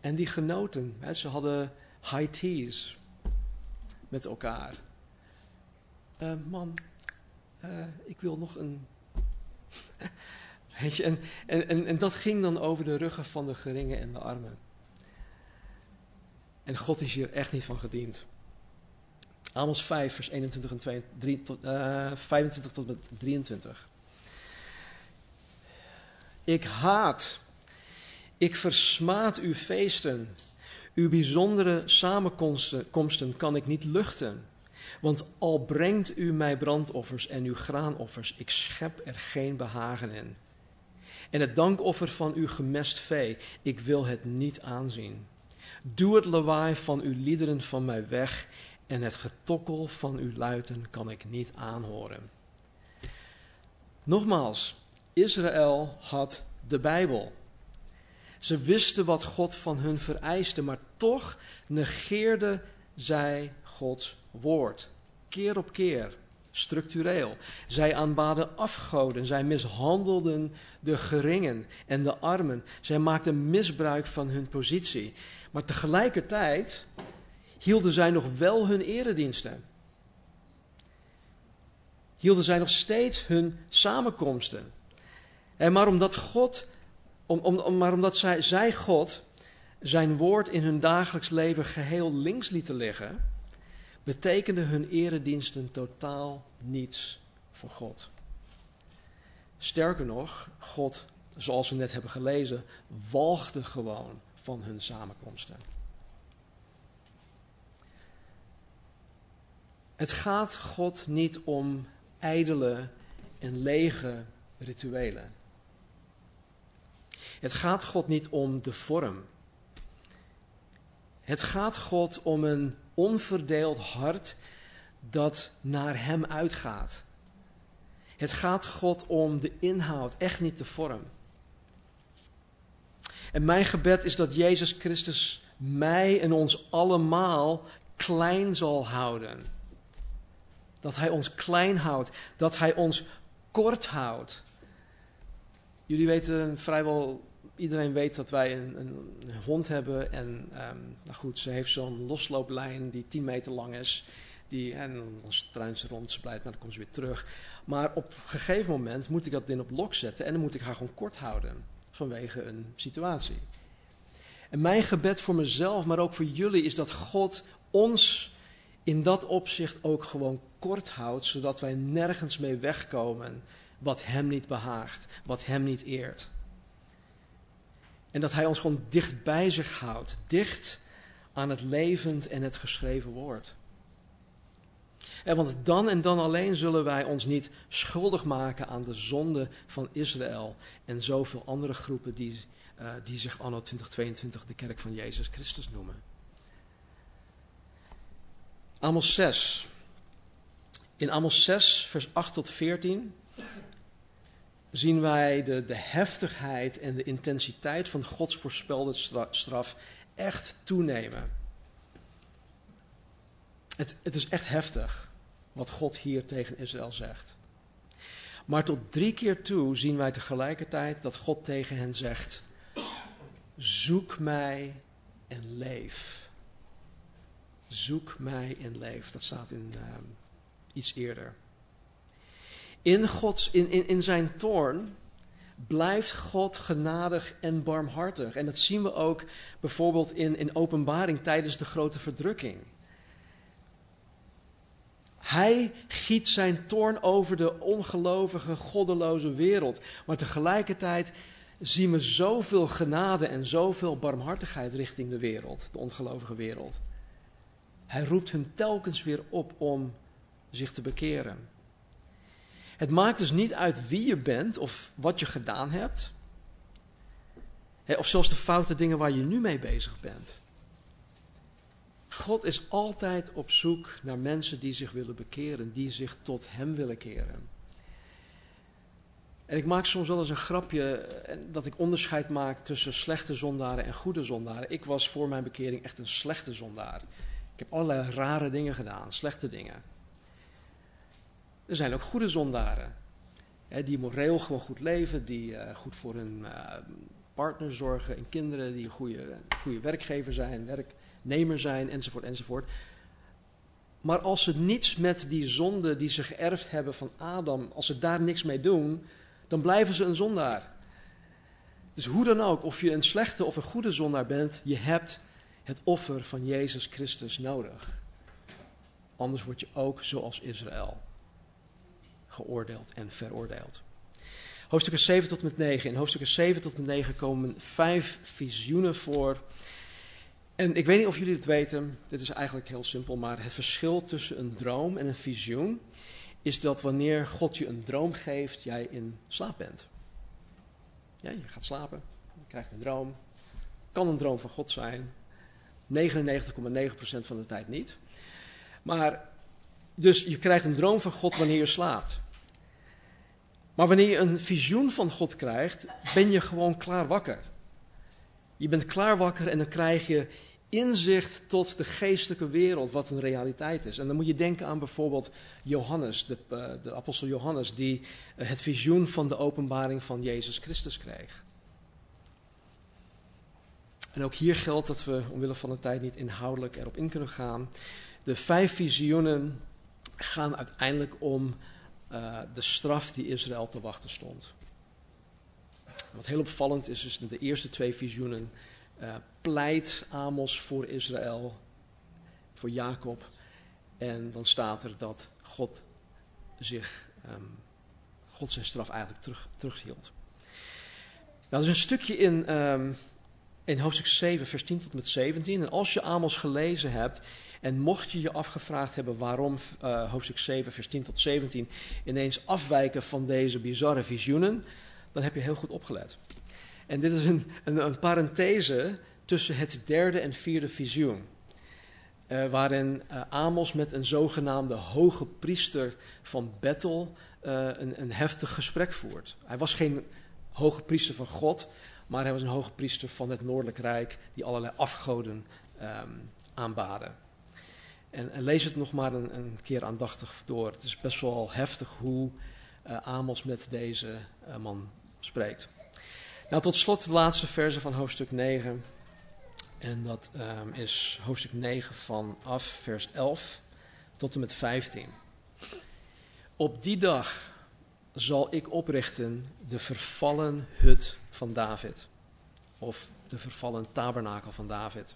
En die genoten, hè, ze hadden high teas met elkaar. Uh, man, uh, ik wil nog een. (laughs) Weet je, en, en, en, en dat ging dan over de ruggen van de geringen en de armen. En God is hier echt niet van gediend. Amos 5, vers 21 en 2, 3, tot, uh, 25 tot met 23. Ik haat, ik versmaad uw feesten. Uw bijzondere samenkomsten kan ik niet luchten. Want al brengt u mij brandoffers en uw graanoffers, ik schep er geen behagen in. En het dankoffer van uw gemest vee, ik wil het niet aanzien. Doe het lawaai van uw liederen van mij weg en het getokkel van uw luiten kan ik niet aanhoren. Nogmaals, Israël had de Bijbel. Ze wisten wat God van hun vereiste, maar toch negeerden zij Gods woord. Keer op keer, structureel. Zij aanbaden afgoden, zij mishandelden de geringen en de armen. Zij maakten misbruik van hun positie. Maar tegelijkertijd hielden zij nog wel hun erediensten. Hielden zij nog steeds hun samenkomsten. En maar omdat God, om, om, maar omdat zij, zij God zijn woord in hun dagelijks leven geheel links lieten liggen, betekende hun erediensten totaal niets voor God. Sterker nog, God, zoals we net hebben gelezen, walgde gewoon van hun samenkomsten. Het gaat God niet om ijdele en lege rituelen. Het gaat God niet om de vorm. Het gaat God om een onverdeeld hart dat naar Hem uitgaat. Het gaat God om de inhoud, echt niet de vorm. En mijn gebed is dat Jezus Christus mij en ons allemaal klein zal houden. Dat Hij ons klein houdt, dat Hij ons kort houdt. Jullie weten vrijwel, iedereen weet dat wij een, een, hond hebben. En um, nou goed, ze heeft zo'n loslooplijn die 10 meter lang is. Die, en dan struint ze rond, ze blijft, nou, dan komt ze weer terug. Maar op een gegeven moment moet ik dat ding op lok zetten en dan moet ik haar gewoon kort houden. Vanwege een situatie. En mijn gebed voor mezelf, maar ook voor jullie, is dat God ons in dat opzicht ook gewoon kort houdt, zodat wij nergens mee wegkomen wat Hem niet behaagt, wat Hem niet eert. En dat Hij ons gewoon dicht bij zich houdt, dicht aan het levend en het geschreven woord. En want dan en dan alleen zullen wij ons niet schuldig maken aan de zonde van Israël en zoveel andere groepen die, uh, die zich anno 2022 de kerk van Jezus Christus noemen. Amos 6. In Amos 6, vers 8 tot 14 zien wij de, de heftigheid en de intensiteit van Gods voorspelde straf echt toenemen. Het, het is echt heftig wat God hier tegen Israël zegt. Maar tot drie keer toe zien wij tegelijkertijd dat God tegen hen zegt: Zoek mij en leef. Zoek mij en leef. Dat staat in uh, iets eerder. In, Gods, in, in, in zijn toorn blijft God genadig en barmhartig. En dat zien we ook bijvoorbeeld in, in openbaring tijdens de grote verdrukking. Hij giet zijn toorn over de ongelovige, goddeloze wereld. Maar tegelijkertijd zien we zoveel genade en zoveel barmhartigheid richting de wereld, de ongelovige wereld. Hij roept hen telkens weer op om zich te bekeren. Het maakt dus niet uit wie je bent of wat je gedaan hebt. Of zelfs de foute dingen waar je nu mee bezig bent. God is altijd op zoek naar mensen die zich willen bekeren, die zich tot Hem willen keren. En ik maak soms wel eens een grapje eh, dat ik onderscheid maak tussen slechte zondaren en goede zondaren. Ik was voor mijn bekering echt een slechte zondaar. Ik heb allerlei rare dingen gedaan, slechte dingen. Er zijn ook goede zondaren. Hè, die moreel gewoon goed leven, die uh, goed voor hun uh, partner zorgen en kinderen, die een goede, goede werkgever zijn, werknemer zijn, enzovoort, enzovoort. Maar als ze niets met die zonde die ze geërfd hebben van Adam, als ze daar niks mee doen, dan blijven ze een zondaar. Dus hoe dan ook, of je een slechte of een goede zondaar bent, je hebt het offer van Jezus Christus nodig. Anders word je ook zoals Israël geoordeeld en veroordeeld. Hoofdstukken 7 tot met 9. In hoofdstukken 7 tot met 9 komen vijf visioenen voor. En ik weet niet of jullie het weten, dit is eigenlijk heel simpel, maar het verschil tussen een droom en een visioen is dat wanneer God je een droom geeft, jij in slaap bent. Ja, je gaat slapen, je krijgt een droom. Kan een droom van God zijn. 99,9% van de tijd niet. Maar, dus je krijgt een droom van God wanneer je slaapt. Maar wanneer je een visioen van God krijgt, ben je gewoon klaar wakker. Je bent klaar wakker en dan krijg je inzicht tot de geestelijke wereld, wat een realiteit is. En dan moet je denken aan bijvoorbeeld Johannes, de, uh, de apostel Johannes, die het visioen van de openbaring van Jezus Christus kreeg. En ook hier geldt dat we, omwille van de tijd, niet inhoudelijk erop in kunnen gaan. De vijf visioenen gaan uiteindelijk om uh, de straf die Israël te wachten stond. Wat heel opvallend is, is de eerste twee visioenen uh, pleit Amos voor Israël, voor Jacob. En dan staat er dat God zich, um, God zijn straf eigenlijk terug, terughield. Nou, er is een stukje in, um, in hoofdstuk 7, vers 10 tot met 17. En als je Amos gelezen hebt, en mocht je je afgevraagd hebben waarom uh, hoofdstuk 7, vers 10 tot 17 ineens afwijken van deze bizarre visioenen, dan heb je heel goed opgelet. En dit is een, een, een parenthese tussen het derde en vierde visioen. Uh, waarin uh, Amos met een zogenaamde hoge priester van Bethel een, een, heftig gesprek voert. Hij was geen hoge priester van God, maar hij was een hoge priester van het Noordelijk Rijk die allerlei afgoden ehm, aanbaden. En, en, lees het nog maar een, een, keer aandachtig door. Het is best wel heftig hoe uh, Amos met deze uh, man spreekt. Nou, tot slot de laatste verse van hoofdstuk 9. En dat um, is hoofdstuk 9 vanaf vers 11 tot en met 15. Op die dag zal ik oprichten de vervallen hut van David. Of de vervallen tabernakel van David.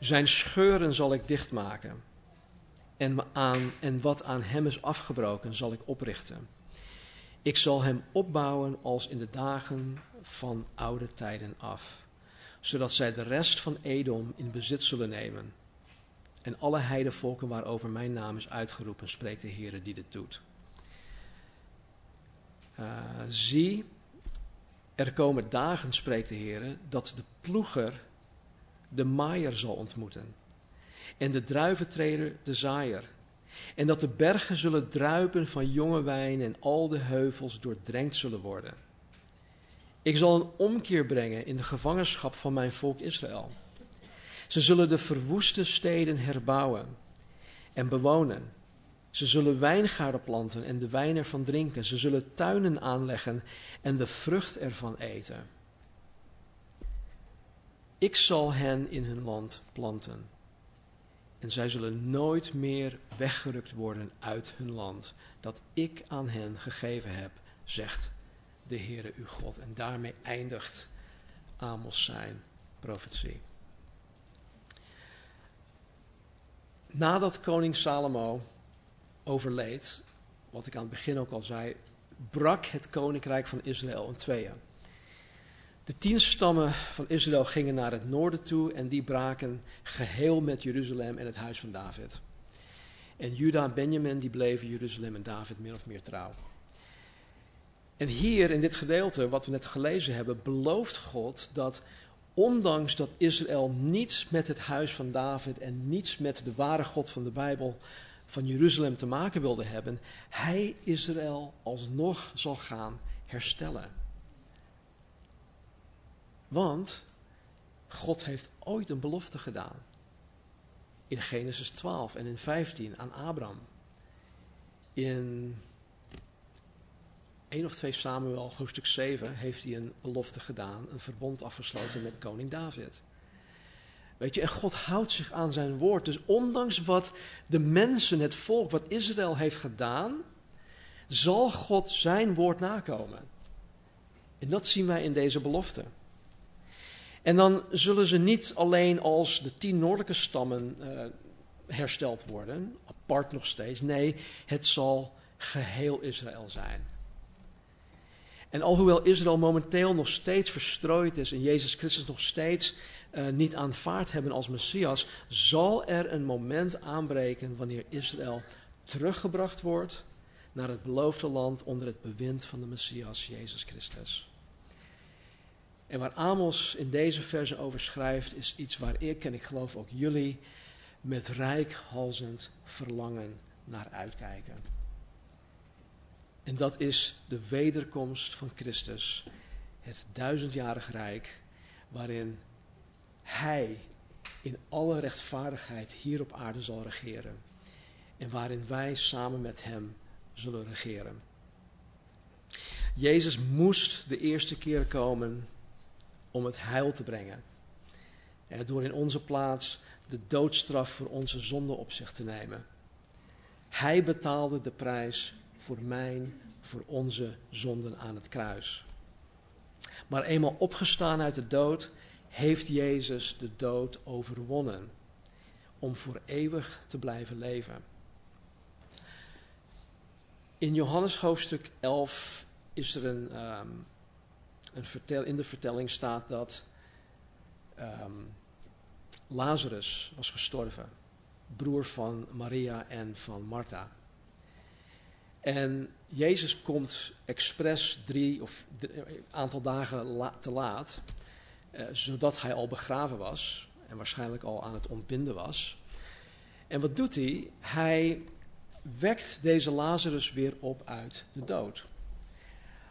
Zijn scheuren zal ik dichtmaken. En, aan, en wat aan hem is afgebroken zal ik oprichten. Ik zal hem opbouwen als in de dagen van oude tijden af. Zodat zij de rest van Edom in bezit zullen nemen. En alle heidevolken waarover mijn naam is uitgeroepen, spreekt de Heer die dit doet. Uh, zie, er komen dagen, spreekt de Heer, dat de ploeger de maaier zal ontmoeten. En de druiventreeder de zaaier. En dat de bergen zullen druipen van jonge wijn en al de heuvels doordrenkt zullen worden. Ik zal een omkeer brengen in de gevangenschap van mijn volk Israël. Ze zullen de verwoeste steden herbouwen en bewonen. Ze zullen wijngaarden planten en de wijn ervan drinken. Ze zullen tuinen aanleggen en de vrucht ervan eten. Ik zal hen in hun land planten. En zij zullen nooit meer weggerukt worden uit hun land, dat ik aan hen gegeven heb, zegt de Heere uw God. En daarmee eindigt Amos zijn profetie. Nadat koning Salomo overleed, wat ik aan het begin ook al zei, brak het koninkrijk van Israël in tweeën. De tien stammen van Israël gingen naar het noorden toe en die braken geheel met Jeruzalem en het huis van David. En Juda en Benjamin die bleven Jeruzalem en David min of meer trouw. En hier in dit gedeelte, wat we net gelezen hebben, belooft God dat ondanks dat Israël niets met het huis van David en niets met de ware God van de Bijbel van Jeruzalem te maken wilde hebben, hij Israël alsnog zal gaan herstellen. Want God heeft ooit een belofte gedaan. In Genesis 12 en in 15 aan Abraham. In 1 of 2 Samuel, hoofdstuk 7, heeft hij een belofte gedaan, een verbond afgesloten met koning David. Weet je, en God houdt zich aan zijn woord. Dus ondanks wat de mensen, het volk, wat Israël heeft gedaan, zal God zijn woord nakomen. En dat zien wij in deze belofte. En dan zullen ze niet alleen als de tien noordelijke stammen uh, hersteld worden, apart nog steeds. Nee, het zal geheel Israël zijn. En alhoewel Israël momenteel nog steeds verstrooid is en Jezus Christus nog steeds uh, niet aanvaard hebben als Messias, zal er een moment aanbreken wanneer Israël teruggebracht wordt naar het beloofde land onder het bewind van de Messias Jezus Christus. En waar Amos in deze verse over schrijft, is iets waar ik en ik geloof ook jullie met rijkhalzend verlangen naar uitkijken. En dat is de wederkomst van Christus, het duizendjarig rijk, waarin Hij in alle rechtvaardigheid hier op aarde zal regeren. En waarin wij samen met Hem zullen regeren. Jezus moest de eerste keer komen om het heil te brengen. door in onze plaats de doodstraf voor onze zonde op zich te nemen. Hij betaalde de prijs voor mijn, voor onze zonden aan het kruis. Maar eenmaal opgestaan uit de dood, heeft Jezus de dood overwonnen. Om voor eeuwig te blijven leven. In Johannes hoofdstuk 11 is er een, ehm, een vertel, in de vertelling staat dat um, Lazarus was gestorven. Broer van Maria en van Martha. En Jezus komt expres drie of een aantal dagen te laat, zodat hij al begraven was en waarschijnlijk al aan het ontbinden was. En wat doet hij? Hij wekt deze Lazarus weer op uit de dood.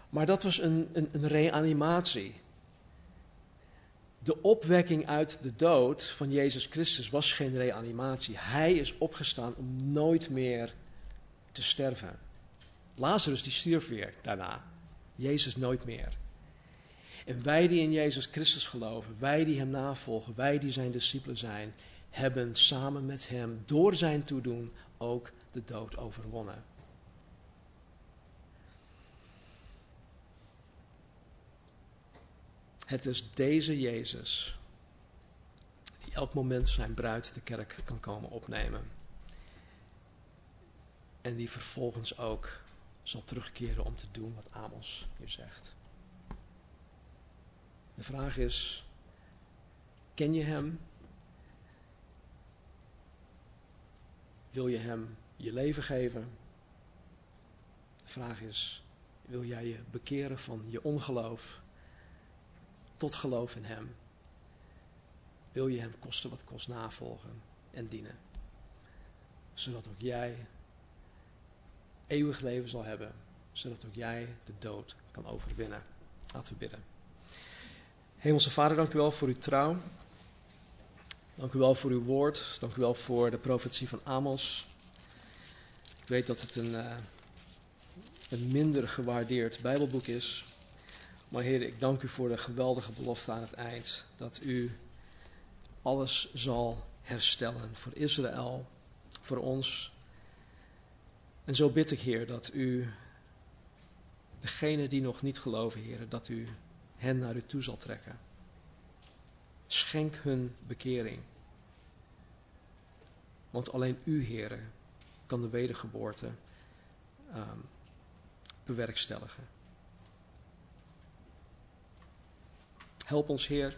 Maar dat was een, een, een reanimatie. De opwekking uit de dood van Jezus Christus was geen reanimatie. Hij is opgestaan om nooit meer te sterven. Lazarus die stierf weer daarna. Jezus nooit meer. En wij die in Jezus Christus geloven, wij die Hem navolgen, wij die Zijn discipelen zijn, hebben samen met Hem door Zijn toedoen ook de dood overwonnen. Het is deze Jezus die elk moment zijn bruid de kerk kan komen opnemen. En die vervolgens ook zal terugkeren om te doen wat Amos hier zegt. De vraag is, ken je Hem? Wil je Hem je leven geven? De vraag is, wil jij je bekeren van je ongeloof tot geloof in Hem? Wil je Hem kosten wat kost navolgen en dienen? Zodat ook jij eeuwig leven zal hebben, zodat ook jij de dood kan overwinnen. Laten we bidden. Hemelse Vader, dank u wel voor uw trouw. Dank u wel voor uw woord. Dank u wel voor de profetie van Amos. Ik weet dat het een, uh, een minder gewaardeerd Bijbelboek is. Maar Heer, ik dank u voor de geweldige belofte aan het eind. Dat u alles zal herstellen voor Israël, voor ons. En zo bid ik, Heer, dat u degene die nog niet geloven, Heer, dat u hen naar u toe zal trekken. Schenk hun bekering. Want alleen u, Heer, kan de wedergeboorte um, bewerkstelligen. Help ons, Heer.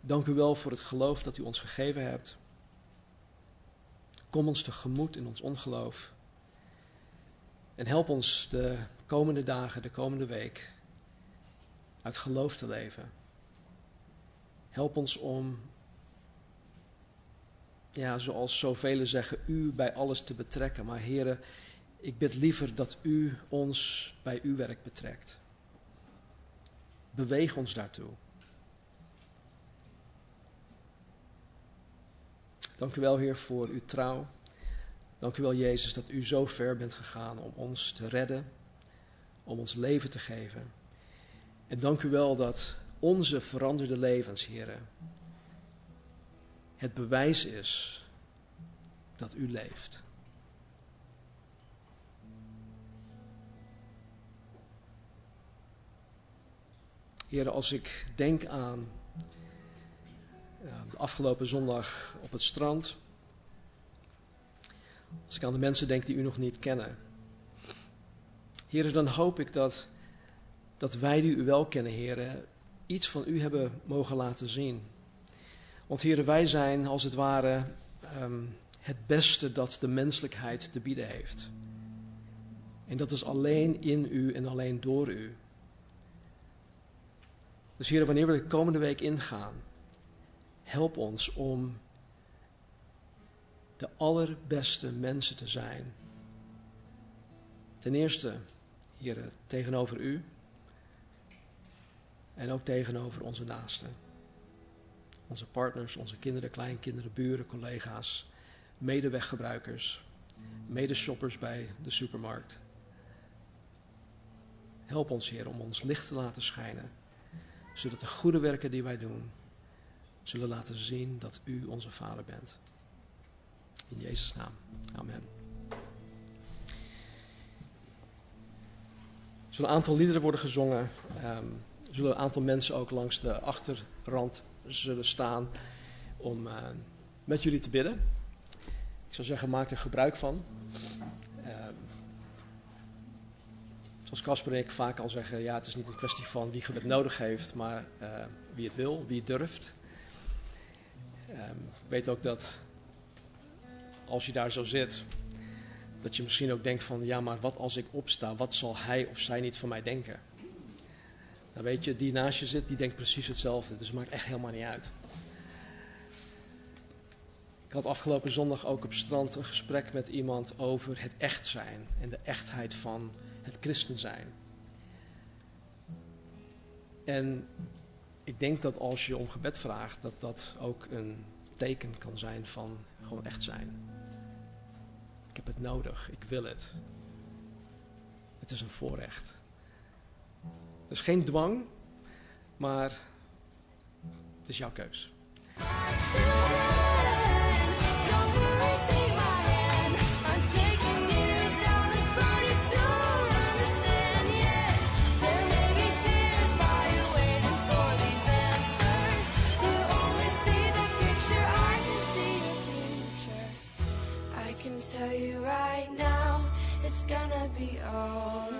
Dank u wel voor het geloof dat u ons gegeven hebt. Kom ons tegemoet in ons ongeloof. En help ons de komende dagen, de komende week, uit geloof te leven. Help ons om, ja, zoals zoveel zeggen, u bij alles te betrekken. Maar heren, ik bid liever dat u ons bij uw werk betrekt. Beweeg ons daartoe. Dank u wel, Heer, voor uw trouw. Dank u wel, Jezus, dat u zo ver bent gegaan om ons te redden, om ons leven te geven. En dank u wel dat onze veranderde levens, Heer, het bewijs is dat u leeft. Heer, als ik denk aan de afgelopen zondag op het strand, als ik aan de mensen denk die u nog niet kennen, Heer, dan hoop ik dat, dat wij die u wel kennen, Heer, iets van u hebben mogen laten zien. Want Heer, wij zijn als het ware um, het beste dat de menselijkheid te bieden heeft. En dat is alleen in u en alleen door u. Dus Heer, wanneer we de komende week ingaan, help ons om de allerbeste mensen te zijn. Ten eerste, Heer, tegenover u en ook tegenover onze naasten. Onze partners, onze kinderen, kleinkinderen, buren, collega's, medeweggebruikers, medeshoppers bij de supermarkt. Help ons, Heer, om ons licht te laten schijnen zodat de goede werken die wij doen, zullen laten zien dat u onze Vader bent. In Jezus' naam. Amen. Een aantal liederen worden gezongen. Er zullen een aantal mensen ook langs de achterrand zullen staan om uh, met jullie te bidden. Ik zou zeggen, maak er gebruik van. zoals Casper en ik vaak al zeggen, ja, het is niet een kwestie van wie het nodig heeft, maar uh, wie het wil, wie het durft. Um, ik weet ook dat als je daar zo zit, dat je misschien ook denkt van, ja, maar wat als ik opsta, wat zal hij of zij niet van mij denken? Dan weet je, die naast je zit, die denkt precies hetzelfde, dus het maakt echt helemaal niet uit. Ik had afgelopen zondag ook op strand een gesprek met iemand over het echt zijn en de echtheid van het christen zijn. En ik denk dat als je om gebed vraagt, dat dat ook een teken kan zijn van gewoon echt zijn. Ik heb het nodig, ik wil het. Het is een voorrecht. Dus geen dwang, maar het is jouw keus. tell you right now, it's gonna be alright.